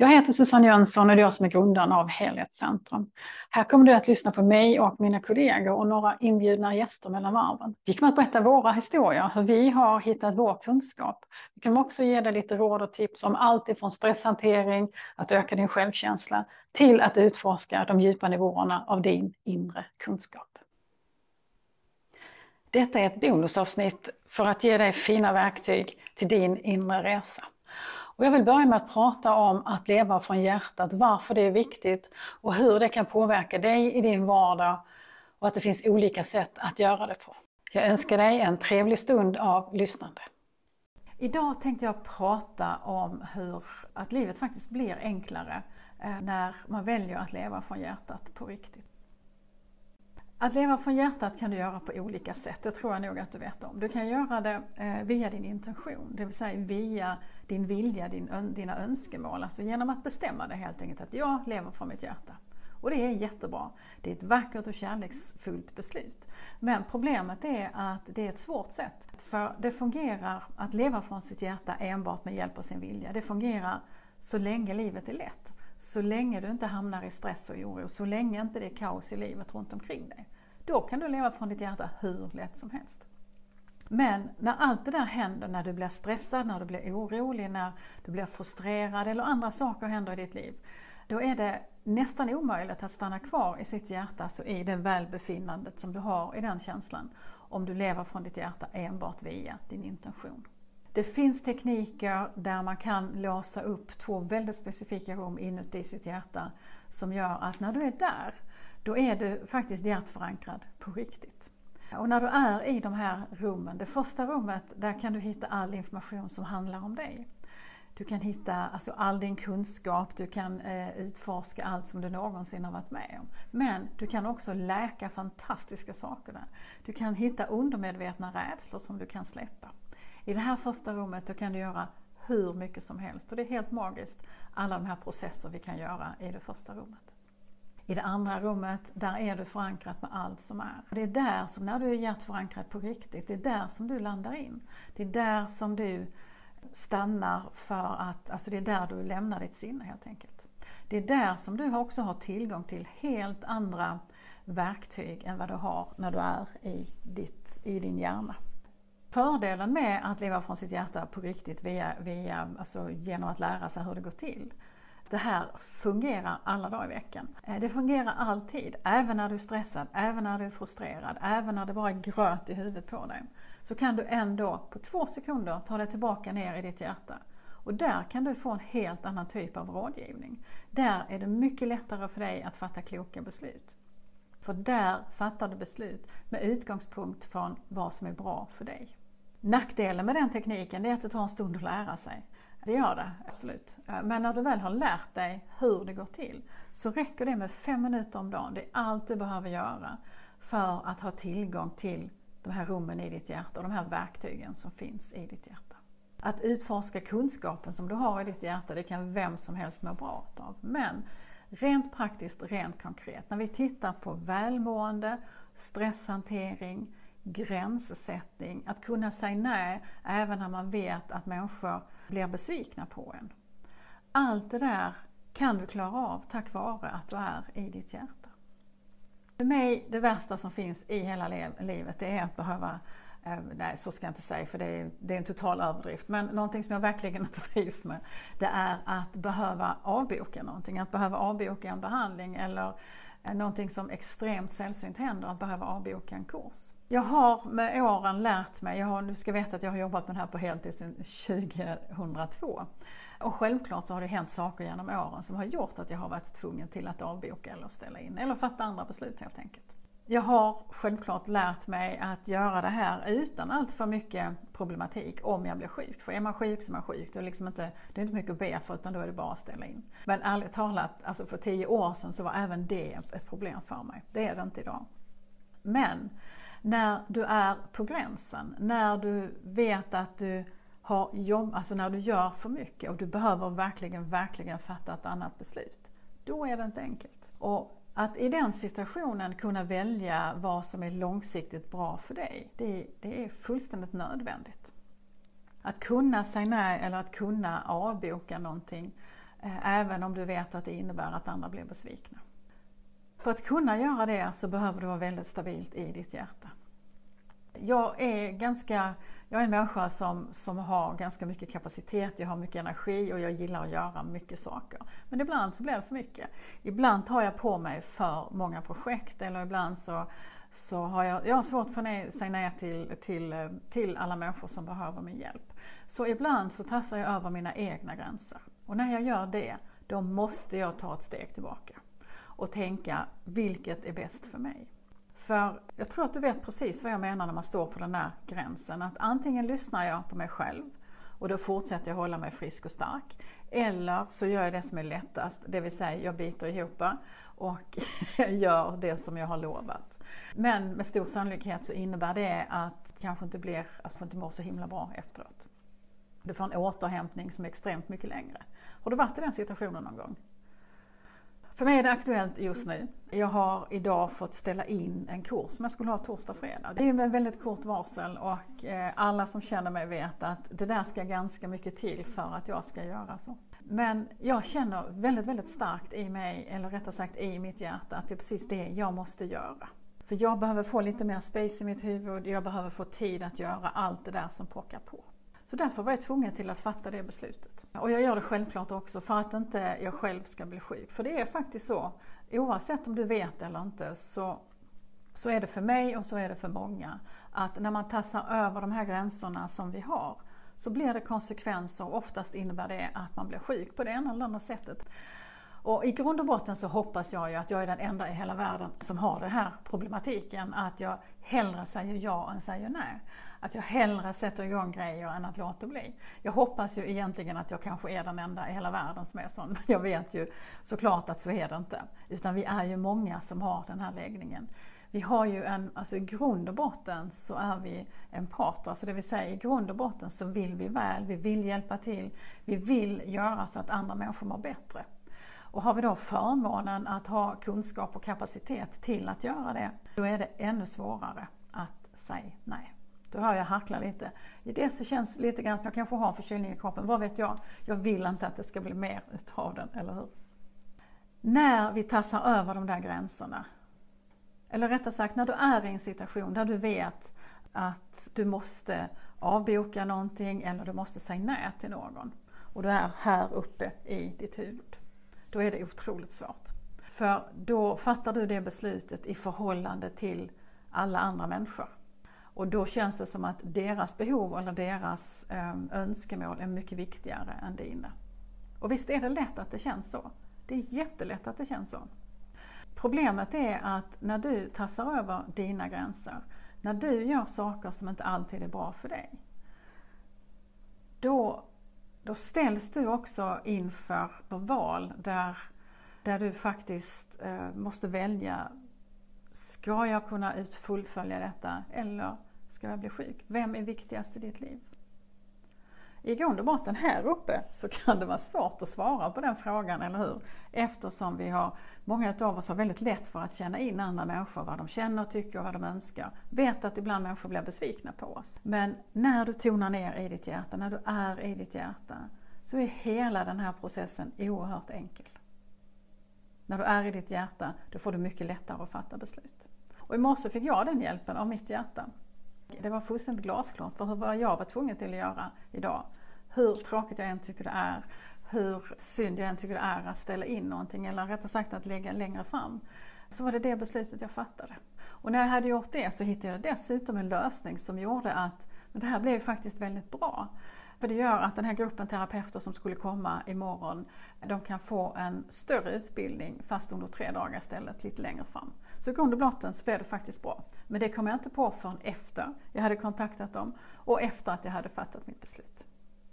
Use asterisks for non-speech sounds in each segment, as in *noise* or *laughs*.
Jag heter Susanne Jönsson och det är jag som är grundaren av Helhetscentrum. Här kommer du att lyssna på mig och mina kollegor och några inbjudna gäster mellan varven. Vi kommer att berätta våra historier, hur vi har hittat vår kunskap. Vi kommer också ge dig lite råd och tips om allt ifrån stresshantering, att öka din självkänsla, till att utforska de djupa nivåerna av din inre kunskap. Detta är ett bonusavsnitt för att ge dig fina verktyg till din inre resa. Och jag vill börja med att prata om att leva från hjärtat, varför det är viktigt och hur det kan påverka dig i din vardag och att det finns olika sätt att göra det på. Jag önskar dig en trevlig stund av lyssnande. Idag tänkte jag prata om hur att livet faktiskt blir enklare eh, när man väljer att leva från hjärtat på riktigt. Att leva från hjärtat kan du göra på olika sätt, det tror jag nog att du vet om. Du kan göra det eh, via din intention, det vill säga via din vilja, din, dina önskemål. Alltså genom att bestämma dig helt enkelt att jag lever från mitt hjärta. Och det är jättebra. Det är ett vackert och kärleksfullt beslut. Men problemet är att det är ett svårt sätt. För det fungerar att leva från sitt hjärta enbart med hjälp av sin vilja. Det fungerar så länge livet är lätt. Så länge du inte hamnar i stress och oro, så länge inte det är kaos i livet runt omkring dig. Då kan du leva från ditt hjärta hur lätt som helst. Men när allt det där händer, när du blir stressad, när du blir orolig, när du blir frustrerad eller andra saker händer i ditt liv. Då är det nästan omöjligt att stanna kvar i sitt hjärta, alltså i det välbefinnandet som du har i den känslan. Om du lever från ditt hjärta enbart via din intention. Det finns tekniker där man kan låsa upp två väldigt specifika rum inuti sitt hjärta som gör att när du är där, då är du faktiskt hjärtförankrad på riktigt. Och när du är i de här rummen, det första rummet, där kan du hitta all information som handlar om dig. Du kan hitta alltså, all din kunskap, du kan eh, utforska allt som du någonsin har varit med om. Men du kan också läka fantastiska saker där. Du kan hitta undermedvetna rädslor som du kan släppa. I det här första rummet då kan du göra hur mycket som helst och det är helt magiskt, alla de här processer vi kan göra i det första rummet. I det andra rummet, där är du förankrat med allt som är. Det är där som, när du är hjärtförankrad på riktigt, det är där som du landar in. Det är där som du stannar för att, alltså det är där du lämnar ditt sinne helt enkelt. Det är där som du också har tillgång till helt andra verktyg än vad du har när du är i, ditt, i din hjärna. Fördelen med att leva från sitt hjärta på riktigt via, via, alltså genom att lära sig hur det går till, det här fungerar alla dagar i veckan. Eh, det fungerar alltid, även när du är stressad, även när du är frustrerad, även när det bara är gröt i huvudet på dig. Så kan du ändå på två sekunder ta dig tillbaka ner i ditt hjärta. Och där kan du få en helt annan typ av rådgivning. Där är det mycket lättare för dig att fatta kloka beslut. För där fattar du beslut med utgångspunkt från vad som är bra för dig. Nackdelen med den tekniken är att det tar en stund att lära sig. Det gör det, absolut. Eh, men när du väl har lärt dig hur det går till så räcker det med fem minuter om dagen. Det är allt du behöver göra för att ha tillgång till de här rummen i ditt hjärta och de här verktygen som finns i ditt hjärta. Att utforska kunskapen som du har i ditt hjärta, det kan vem som helst må bra av. Men rent praktiskt, rent konkret, när vi tittar på välmående, stresshantering, gränssättning, att kunna säga nej även när man vet att människor blir besvikna på en. Allt det där kan du klara av tack vare att du är i ditt hjärta. För mig, det värsta som finns i hela livet, det är att behöva eh, Nej, så ska jag inte säga för det är, det är en total överdrift. Men någonting som jag verkligen *laughs* inte trivs med, det är att behöva avboka någonting. Att behöva avboka en behandling eller Eh, någonting som extremt sällsynt händer, att behöva avboka en kurs. Jag har med åren lärt mig, jag har, du ska veta att jag har jobbat med det här på heltid sedan 2002. Och självklart så har det hänt saker genom åren som har gjort att jag har varit tvungen till att avboka eller ställa in, eller fatta andra beslut helt enkelt. Jag har självklart lärt mig att göra det här utan allt för mycket problematik om jag blir sjuk. För är man sjuk så är man sjuk. Det är, liksom inte, det är inte mycket att be för utan då är det bara att ställa in. Men ärligt talat, alltså för tio år sedan så var även det ett problem för mig. Det är det inte idag. Men när du är på gränsen, när du vet att du har jobb, alltså när du gör för mycket och du behöver verkligen, verkligen fatta ett annat beslut. Då är det inte enkelt. Och att i den situationen kunna välja vad som är långsiktigt bra för dig, det, det är fullständigt nödvändigt. Att kunna säga nej eller att kunna avboka någonting, eh, även om du vet att det innebär att andra blir besvikna. För att kunna göra det så behöver du vara väldigt stabilt i ditt hjärta. Jag är ganska, jag är en människa som, som har ganska mycket kapacitet, jag har mycket energi och jag gillar att göra mycket saker. Men ibland så blir det för mycket. Ibland tar jag på mig för många projekt eller ibland så, så har jag, jag har svårt för att säga nej till, till, till alla människor som behöver min hjälp. Så ibland så tassar jag över mina egna gränser. Och när jag gör det, då måste jag ta ett steg tillbaka och tänka, vilket är bäst för mig? För jag tror att du vet precis vad jag menar när man står på den där gränsen. Att antingen lyssnar jag på mig själv och då fortsätter jag hålla mig frisk och stark. Eller så gör jag det som är lättast, det vill säga jag biter ihop och *laughs* gör det som jag har lovat. Men med stor sannolikhet så innebär det att det kanske inte blir, alltså inte mår så himla bra efteråt. Du får en återhämtning som är extremt mycket längre. Har du varit i den situationen någon gång? För mig är det aktuellt just nu. Jag har idag fått ställa in en kurs som jag skulle ha torsdag, och fredag. Det är med väldigt kort varsel och eh, alla som känner mig vet att det där ska ganska mycket till för att jag ska göra så. Men jag känner väldigt, väldigt starkt i mig, eller rättare sagt i mitt hjärta, att det är precis det jag måste göra. För jag behöver få lite mer space i mitt huvud, jag behöver få tid att göra allt det där som pockar på. Så därför var jag tvungen till att fatta det beslutet. Och jag gör det självklart också för att inte jag själv ska bli sjuk. För det är faktiskt så, oavsett om du vet eller inte, så, så är det för mig och så är det för många, att när man tassar över de här gränserna som vi har, så blir det konsekvenser och oftast innebär det att man blir sjuk på det ena eller andra sättet. Och i grund och botten så hoppas jag ju att jag är den enda i hela världen som har den här problematiken, att jag hellre säger ja än säger nej. Att jag hellre sätter igång grejer än att låta bli. Jag hoppas ju egentligen att jag kanske är den enda i hela världen som är sån, men jag vet ju såklart att så är det inte. Utan vi är ju många som har den här läggningen. Vi har ju en, alltså i grund och botten så är vi empater, alltså det vill säga i grund och botten så vill vi väl, vi vill hjälpa till, vi vill göra så att andra människor mår bättre. Och har vi då förmånen att ha kunskap och kapacitet till att göra det, då är det ännu svårare att säga nej. Då hör jag harkla lite. I det så känns det lite grann att jag kanske har en förkylning i kroppen, vad vet jag? Jag vill inte att det ska bli mer utav den, eller hur? När vi tassar över de där gränserna, eller rättare sagt när du är i en situation där du vet att du måste avboka någonting eller du måste säga nej till någon och du är här uppe i ditt huvud då är det otroligt svårt. För då fattar du det beslutet i förhållande till alla andra människor. Och då känns det som att deras behov eller deras ehm, önskemål är mycket viktigare än dina. Och visst är det lätt att det känns så. Det är jättelätt att det känns så. Problemet är att när du tassar över dina gränser, när du gör saker som inte alltid är bra för dig, då då ställs du också inför val där, där du faktiskt eh, måste välja. Ska jag kunna ut fullfölja detta eller ska jag bli sjuk? Vem är viktigast i ditt liv? I grund och botten här uppe så kan det vara svårt att svara på den frågan, eller hur? Eftersom vi har, många av oss har väldigt lätt för att känna in andra människor, vad de känner, tycker och vad de önskar. Vet att ibland människor blir besvikna på oss. Men när du tonar ner i ditt hjärta, när du är i ditt hjärta, så är hela den här processen oerhört enkel. När du är i ditt hjärta, då får du mycket lättare att fatta beslut. Och i morse fick jag den hjälpen av mitt hjärta. Det var fullständigt glasklart för vad jag var tvungen till att göra idag. Hur tråkigt jag än tycker det är, hur synd jag än tycker det är att ställa in någonting, eller rättare sagt att lägga längre fram, så var det det beslutet jag fattade. Och när jag hade gjort det så hittade jag dessutom en lösning som gjorde att men det här blev faktiskt väldigt bra. För det gör att den här gruppen terapeuter som skulle komma imorgon, de kan få en större utbildning fast under tre dagar istället, lite längre fram. Så i grund och botten så blev det faktiskt bra. Men det kom jag inte på förrän efter jag hade kontaktat dem och efter att jag hade fattat mitt beslut.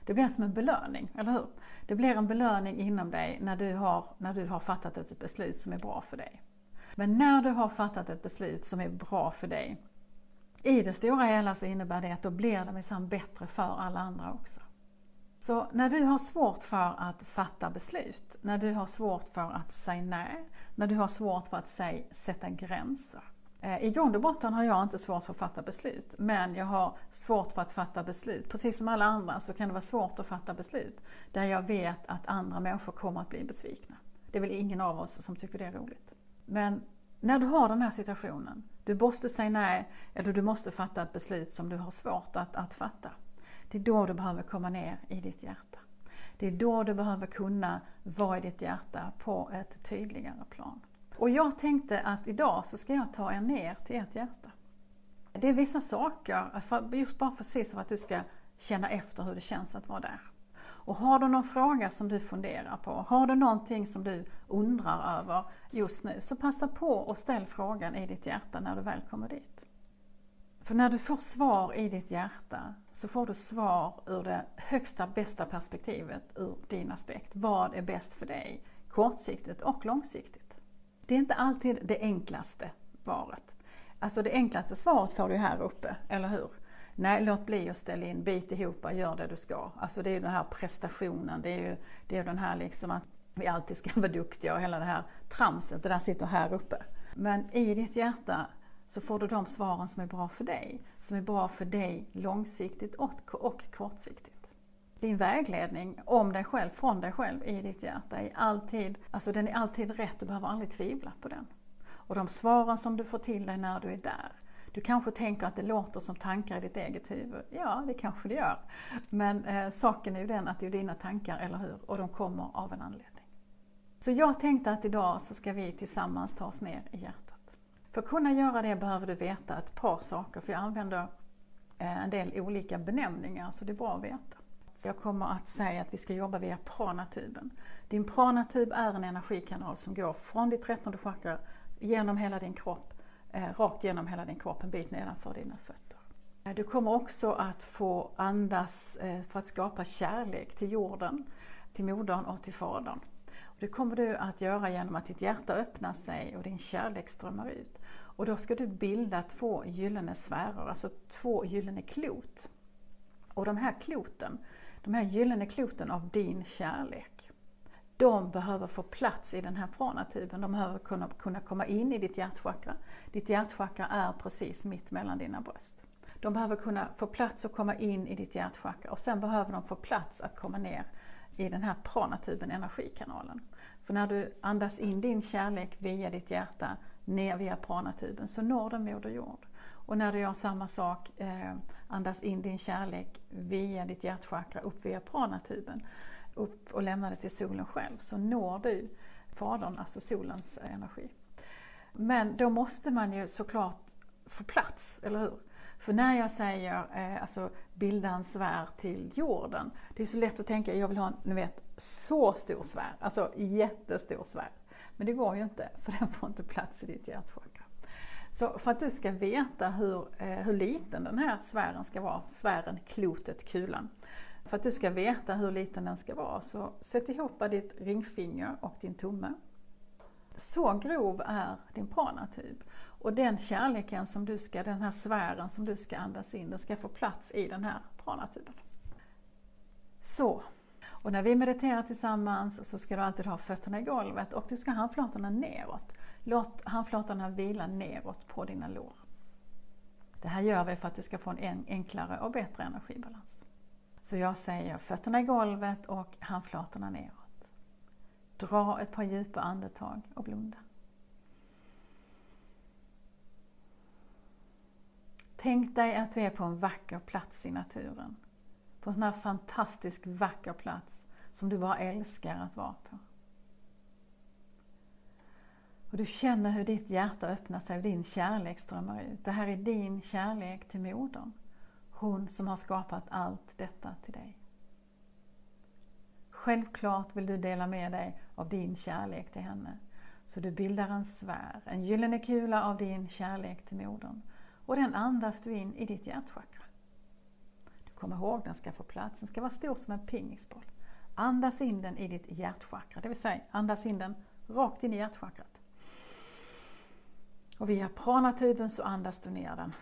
Det blir som en belöning, eller hur? Det blir en belöning inom dig när du har, när du har fattat ett beslut som är bra för dig. Men när du har fattat ett beslut som är bra för dig, i det stora hela så innebär det att då blir det minsann bättre för alla andra också. Så när du har svårt för att fatta beslut, när du har svårt för att säga nej, när du har svårt för att säga, sätta gränser. Eh, I grund och botten har jag inte svårt för att fatta beslut, men jag har svårt för att fatta beslut. Precis som alla andra så kan det vara svårt att fatta beslut där jag vet att andra människor kommer att bli besvikna. Det är väl ingen av oss som tycker det är roligt. Men när du har den här situationen, du måste säga nej eller du måste fatta ett beslut som du har svårt att, att fatta. Det är då du behöver komma ner i ditt hjärta. Det är då du behöver kunna vara i ditt hjärta på ett tydligare plan. Och jag tänkte att idag så ska jag ta er ner till ert hjärta. Det är vissa saker, just bara precis för att du ska känna efter hur det känns att vara där. Och har du någon fråga som du funderar på, har du någonting som du undrar över just nu, så passa på och ställ frågan i ditt hjärta när du väl kommer dit. För när du får svar i ditt hjärta så får du svar ur det högsta bästa perspektivet ur din aspekt. Vad är bäst för dig? Kortsiktigt och långsiktigt. Det är inte alltid det enklaste svaret. Alltså det enklaste svaret får du här uppe, eller hur? Nej, låt bli att ställa in, bit ihop, gör det du ska. Alltså det är ju den här prestationen, det är ju det är den här liksom att vi alltid ska vara duktiga och hela det här tramset, det där sitter här uppe. Men i ditt hjärta så får du de svaren som är bra för dig. Som är bra för dig långsiktigt och, kortsiktigt. Din vägledning om dig själv, från dig själv i ditt hjärta är alltid, alltså den är alltid rätt, du behöver aldrig tvivla på den. Och de svaren som du får till dig när du är där, du kanske tänker att det låter som tankar i ditt eget huvud. Ja, det kanske det gör. Men eh, saken är ju den att det är dina tankar, eller hur? Och de kommer av en anledning. Så jag tänkte att idag så ska vi tillsammans ta oss ner i hjärtat. För att kunna göra det behöver du veta ett par saker, för jag använder eh, en del olika benämningar, så det är bra att veta. Jag kommer att säga att vi ska jobba via pranatuben. Din pranatub är en energikanal som går från ditt trettonde chakra genom hela din kropp eh, rakt genom hela din kropp, en bit nedanför dina fötter. Eh, du kommer också att få andas för att skapa kärlek till jorden, till modern och till fadern. Det kommer du att göra genom att ditt hjärta öppnar sig och din kärlek strömmar ut. Och då ska du bilda två gyllene sfärer, alltså två gyllene klot. Och de här kloten, de här gyllene kloten av din kärlek, de behöver få plats i den här pranatuben. De behöver kunna, kunna komma in i ditt hjärtchakra. Ditt hjärtchakra är precis mitt mellan dina bröst. De behöver kunna få plats att komma in i ditt hjärtchakra och sen behöver de få plats att komma ner i den här pranatuben, energikanalen. För när du andas in din kärlek via ditt hjärta ner via pranatuben så når den Moder Jord. Och när du gör samma sak, eh, andas in din kärlek via ditt hjärtchakra upp via pranatuben upp och lämnar det till solen själv så når du Fadern, alltså solens energi. Men då måste man ju såklart få plats, eller hur? För när jag säger eh, alltså bilda en sfär till jorden, det är så lätt att tänka, jag vill ha en, ni vet, så stor sfär, alltså jättestor sfär. Men det går ju inte, för den får inte plats i ditt hjärtchakra. Så för att du ska veta hur, eh, hur liten den här sfären ska vara, sfären, klotet, kulan, för att du ska veta hur liten den ska vara så sätt ihop ditt ringfinger och din tumme. Så grov är din pranatub. Och den kärleken som du ska, den här sfären som du ska andas in, den ska få plats i den här pranatuben. Så. Och när vi mediterar tillsammans så ska du alltid ha fötterna i golvet och du ska ha handflatorna neråt. Låt handflatorna vila neråt på dina lår. Det här gör vi för att du ska få en enklare och bättre energibalans. Så jag säger fötterna i golvet och handflatorna neråt. Dra ett par djupa andetag och blunda. Tänk dig att du är på en vacker plats i naturen. På en sån här fantastisk vacker plats som du bara älskar att vara på. Och du känner hur ditt hjärta öppnar sig och din kärlek strömmar ut. Det här är din kärlek till modern. Hon som har skapat allt detta till dig. Självklart vill du dela med dig av din kärlek till henne. Så du bildar en sfär, en gyllene kula av din kärlek till modern. Och den andas du in i ditt hjärtchakra. Kom ihåg, den ska få plats, den ska vara stor som en pingisboll. Andas in den i ditt hjärtchakra, det vill säga andas in den rakt in i hjärtchakrat. Och via pranatuben så andas du ner den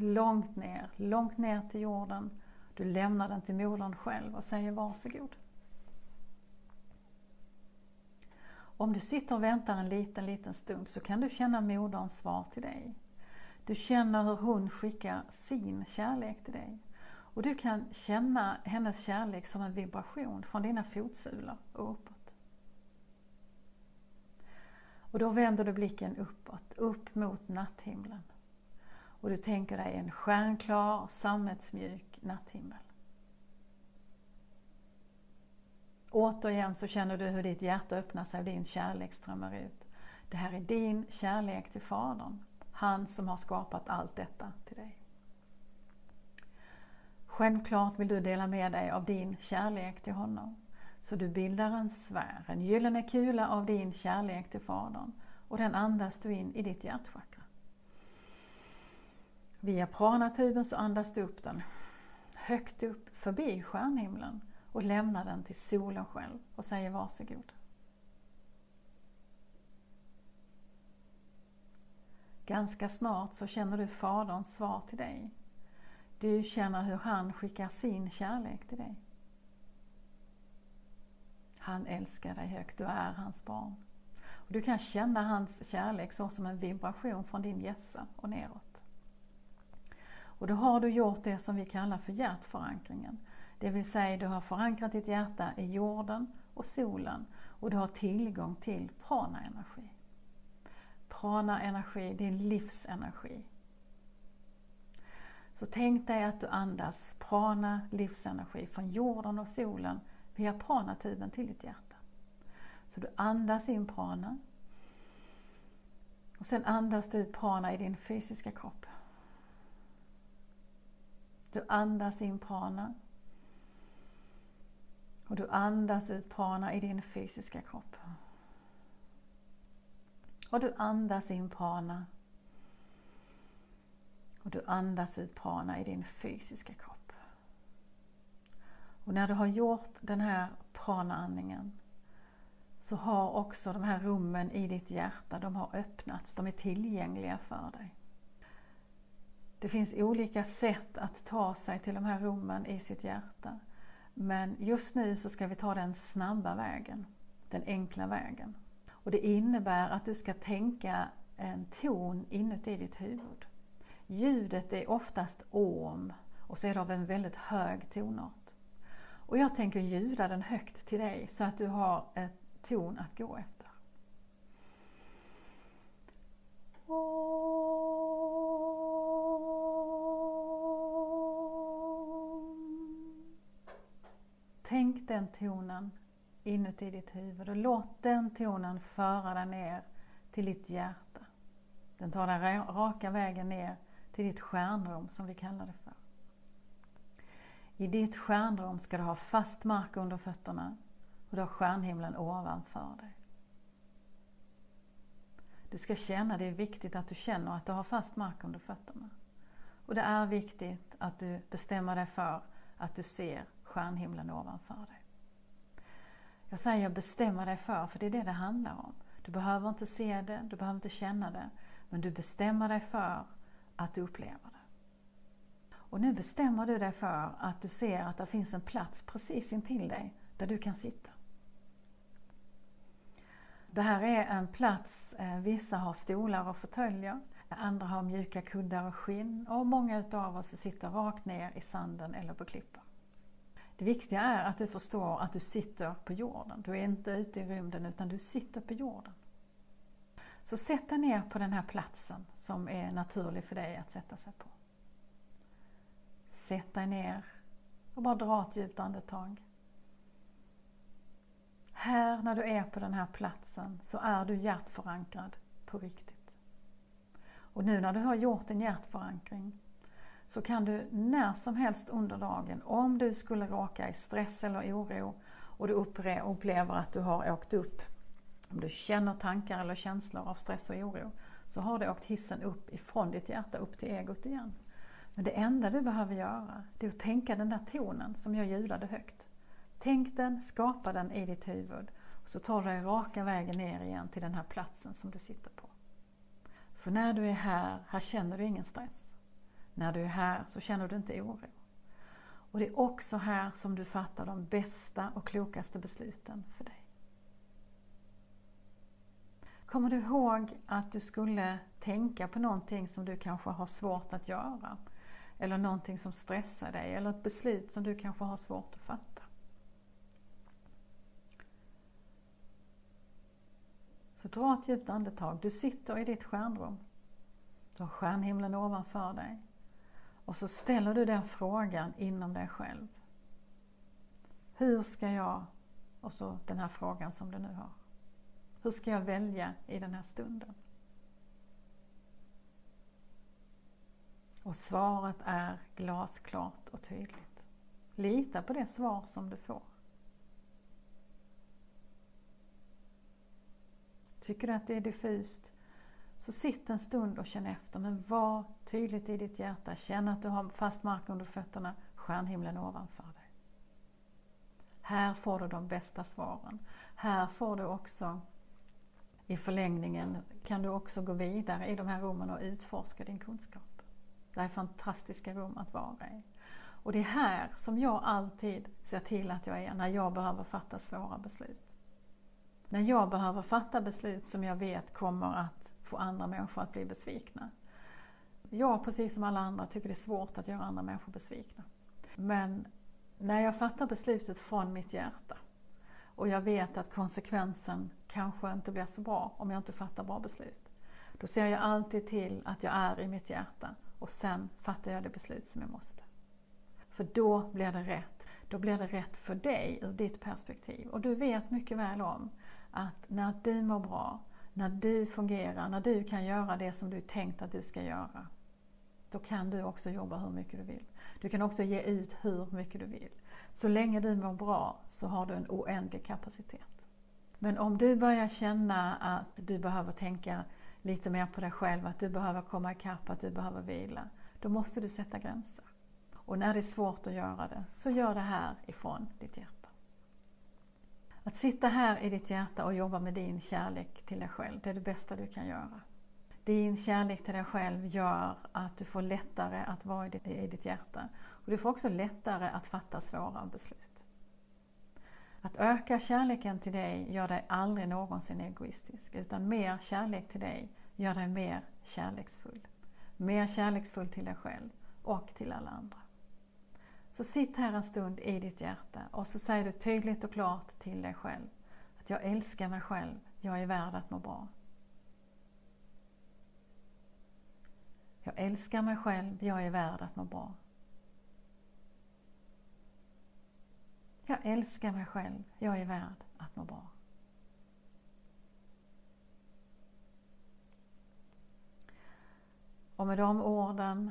långt ner, långt ner till jorden. Du lämnar den till modern själv och säger varsågod. Om du sitter och väntar en liten, liten stund så kan du känna moderns svar till dig. Du känner hur hon skickar sin kärlek till dig. Och du kan känna hennes kärlek som en vibration från dina fotsulor och uppåt. Och då vänder du blicken uppåt, upp mot natthimlen. Och du tänker dig en stjärnklar, sammetsmjuk natthimmel. Återigen så känner du hur ditt hjärta öppnar sig och din kärlek strömmar ut. Det här är din kärlek till Fadern. Han som har skapat allt detta till dig. Självklart vill du dela med dig av din kärlek till honom. Så du bildar en sfär, en gyllene kula av din kärlek till Fadern och den andas du in i ditt hjärtchakra. Via pranatuben så andas du upp den högt upp förbi stjärnhimlen och lämnar den till solen själv och säger varsågod. Ganska snart så känner du Faderns svar till dig. Du känner hur han skickar sin kärlek till dig. Han älskar dig högt, du är hans barn. Och du kan känna hans kärlek så som en vibration från din hjässa och neråt. Och då har du gjort det som vi kallar för hjärtförankringen. Det vill säga du har förankrat ditt hjärta i jorden och solen och du har tillgång till prana-energi. Prana-energi, din livsenergi. Så tänk dig att du andas prana, livsenergi, från jorden och solen via pranatuben till ditt hjärta. Så du andas in prana. Och sen andas du ut prana i din fysiska kropp. Du andas in prana. Och du andas ut prana i din fysiska kropp. Och du andas in prana. Och du andas ut prana i din fysiska kropp. Och när du har gjort den här prana-andningen så har också de här rummen i ditt hjärta, de har öppnats, de är tillgängliga för dig. Det finns olika sätt att ta sig till de här rummen i sitt hjärta. Men just nu så ska vi ta den snabba vägen, den enkla vägen. Och det innebär att du ska tänka en ton inuti ditt huvud. Ljudet är oftast om och så är det av en väldigt hög tonart. Och jag tänker ljuda den högt till dig så att du har ett ton att gå efter. Tänk den tonen inuti ditt huvud och låt den tonen föra dig ner till ditt hjärta. Den tar dig raka vägen ner till ditt stjärnrum som vi kallar det för. I ditt stjärnrum ska du ha fast mark under fötterna och du har stjärnhimlen ovanför dig. Du ska känna, det är viktigt att du känner att du har fast mark under fötterna. Och det är viktigt att du bestämmer dig för att du ser stjärnhimlen ovanför dig. Jag säger bestämma dig för, för det är det det handlar om. Du behöver inte se det, du behöver inte känna det, men du bestämmer dig för att du upplever det. Och nu bestämmer du dig för att du ser att det finns en plats precis intill dig där du kan sitta. Det här är en plats, eh, vissa har stolar och fåtöljer, andra har mjuka kuddar och skinn och många utav oss sitter rakt ner i sanden eller på klippor. Det viktiga är att du förstår att du sitter på jorden. Du är inte ute i rymden utan du sitter på jorden. Så sätt dig ner på den här platsen som är naturlig för dig att sätta sig på. Sätt dig ner och bara dra ett djupt andetag. Här, när du är på den här platsen, så är du hjärtförankrad på riktigt. Och nu när du har gjort en hjärtförankring så kan du när som helst under dagen, om du skulle råka i stress eller oro och du upplever att du har åkt upp, om du känner tankar eller känslor av stress och oro, så har du åkt hissen upp ifrån ditt hjärta upp till egot igen. Men det enda du behöver göra, det är att tänka den där tonen som jag ljudade högt. Tänk den, skapa den i ditt huvud. Och så tar du dig raka vägen ner igen till den här platsen som du sitter på. För när du är här, här känner du ingen stress. När du är här så känner du inte oro. Och det är också här som du fattar de bästa och klokaste besluten för dig. Kommer du ihåg att du skulle tänka på någonting som du kanske har svårt att göra? Eller någonting som stressar dig, eller ett beslut som du kanske har svårt att fatta? Så dra ett djupt andetag. Du sitter i ditt stjärnrum. Du har stjärnhimlen ovanför dig. Och så ställer du den frågan inom dig själv. Hur ska jag, och så den här frågan som du nu har. Hur ska jag välja i den här stunden? Och svaret är glasklart och tydligt. Lita på det svar som du får. Tycker du att det är diffust, så sitt en stund och känn efter, men var tydligt i ditt hjärta. Känn att du har fast mark under fötterna, stjärnhimlen ovanför dig. Här får du de bästa svaren. Här får du också i förlängningen kan du också gå vidare i de här rummen och utforska din kunskap. Det här är fantastiska rum att vara i. Och det är här som jag alltid ser till att jag är när jag behöver fatta svåra beslut. När jag behöver fatta beslut som jag vet kommer att få andra människor att bli besvikna. Jag, precis som alla andra, tycker det är svårt att göra andra människor besvikna. Men när jag fattar beslutet från mitt hjärta och jag vet att konsekvensen kanske inte blir så bra om jag inte fattar bra beslut. Då ser jag alltid till att jag är i mitt hjärta och sen fattar jag det beslut som jag måste. För då blir det rätt. Då blir det rätt för dig ur ditt perspektiv. Och du vet mycket väl om att när du mår bra, när du fungerar, när du kan göra det som du tänkt att du ska göra, då kan du också jobba hur mycket du vill. Du kan också ge ut hur mycket du vill. Så länge du mår bra så har du en oändlig kapacitet. Men om du börjar känna att du behöver tänka lite mer på dig själv, att du behöver komma ikapp, att du behöver vila, då måste du sätta gränser. Och när det är svårt att göra det, så gör det här ifrån ditt hjärta. Att sitta här i ditt hjärta och jobba med din kärlek till dig själv, det är det bästa du kan göra. Din kärlek till dig själv gör att du får lättare att vara i ditt, i ditt hjärta. Och du får också lättare att fatta svåra beslut. Att öka kärleken till dig gör dig aldrig någonsin egoistisk, utan mer kärlek till dig gör dig mer kärleksfull. Mer kärleksfull till dig själv och till alla andra. Så sitt här en stund i ditt hjärta och så säger du tydligt och klart till dig själv att jag älskar mig själv, jag är värd att må bra. Jag älskar mig själv, jag är värd att må bra. Jag älskar mig själv, jag är värd att må bra. Och med de orden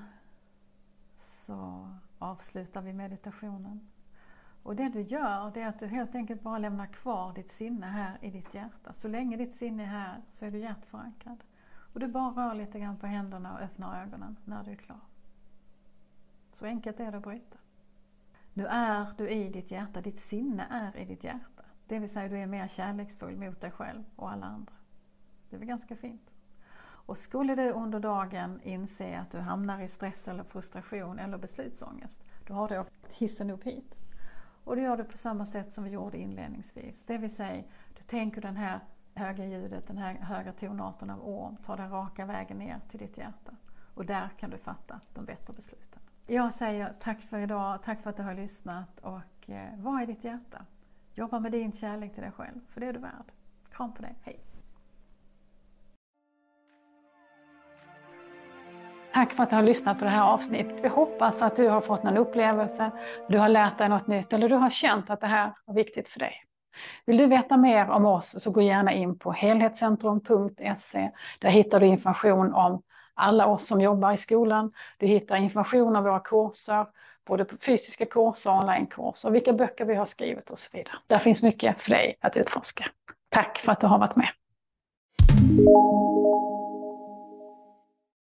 så avslutar vi meditationen. Och det du gör, det är att du helt enkelt bara lämnar kvar ditt sinne här i ditt hjärta. Så länge ditt sinne är här så är du hjärtförankrad. Och du bara rör lite grann på händerna och öppnar ögonen när du är klar. Så enkelt är det att bryta. Nu är du i ditt hjärta, ditt sinne är i ditt hjärta. Det vill säga du är mer kärleksfull mot dig själv och alla andra. Det är väl ganska fint? Och skulle du under dagen inse att du hamnar i stress eller frustration eller beslutsångest, då har du åkt hissen upp hit. Och du gör det på samma sätt som vi gjorde inledningsvis. Det vill säga, du tänker den här höga ljudet, den här höga tonarten av orm, tar den raka vägen ner till ditt hjärta. Och där kan du fatta de bättre besluten. Jag säger tack för idag, tack för att du har lyssnat och eh, var i ditt hjärta. Jobba med din kärlek till dig själv, för det är du värd. Kram på dig, hej! Tack för att du har lyssnat på det här avsnittet. Vi hoppas att du har fått någon upplevelse, du har lärt dig något nytt eller du har känt att det här var viktigt för dig. Vill du veta mer om oss så gå gärna in på helhetscentrum.se. Där hittar du information om alla oss som jobbar i skolan. Du hittar information om våra kurser, både fysiska kurser och onlinekurser, vilka böcker vi har skrivit och så vidare. Där finns mycket för dig att utforska. Tack för att du har varit med.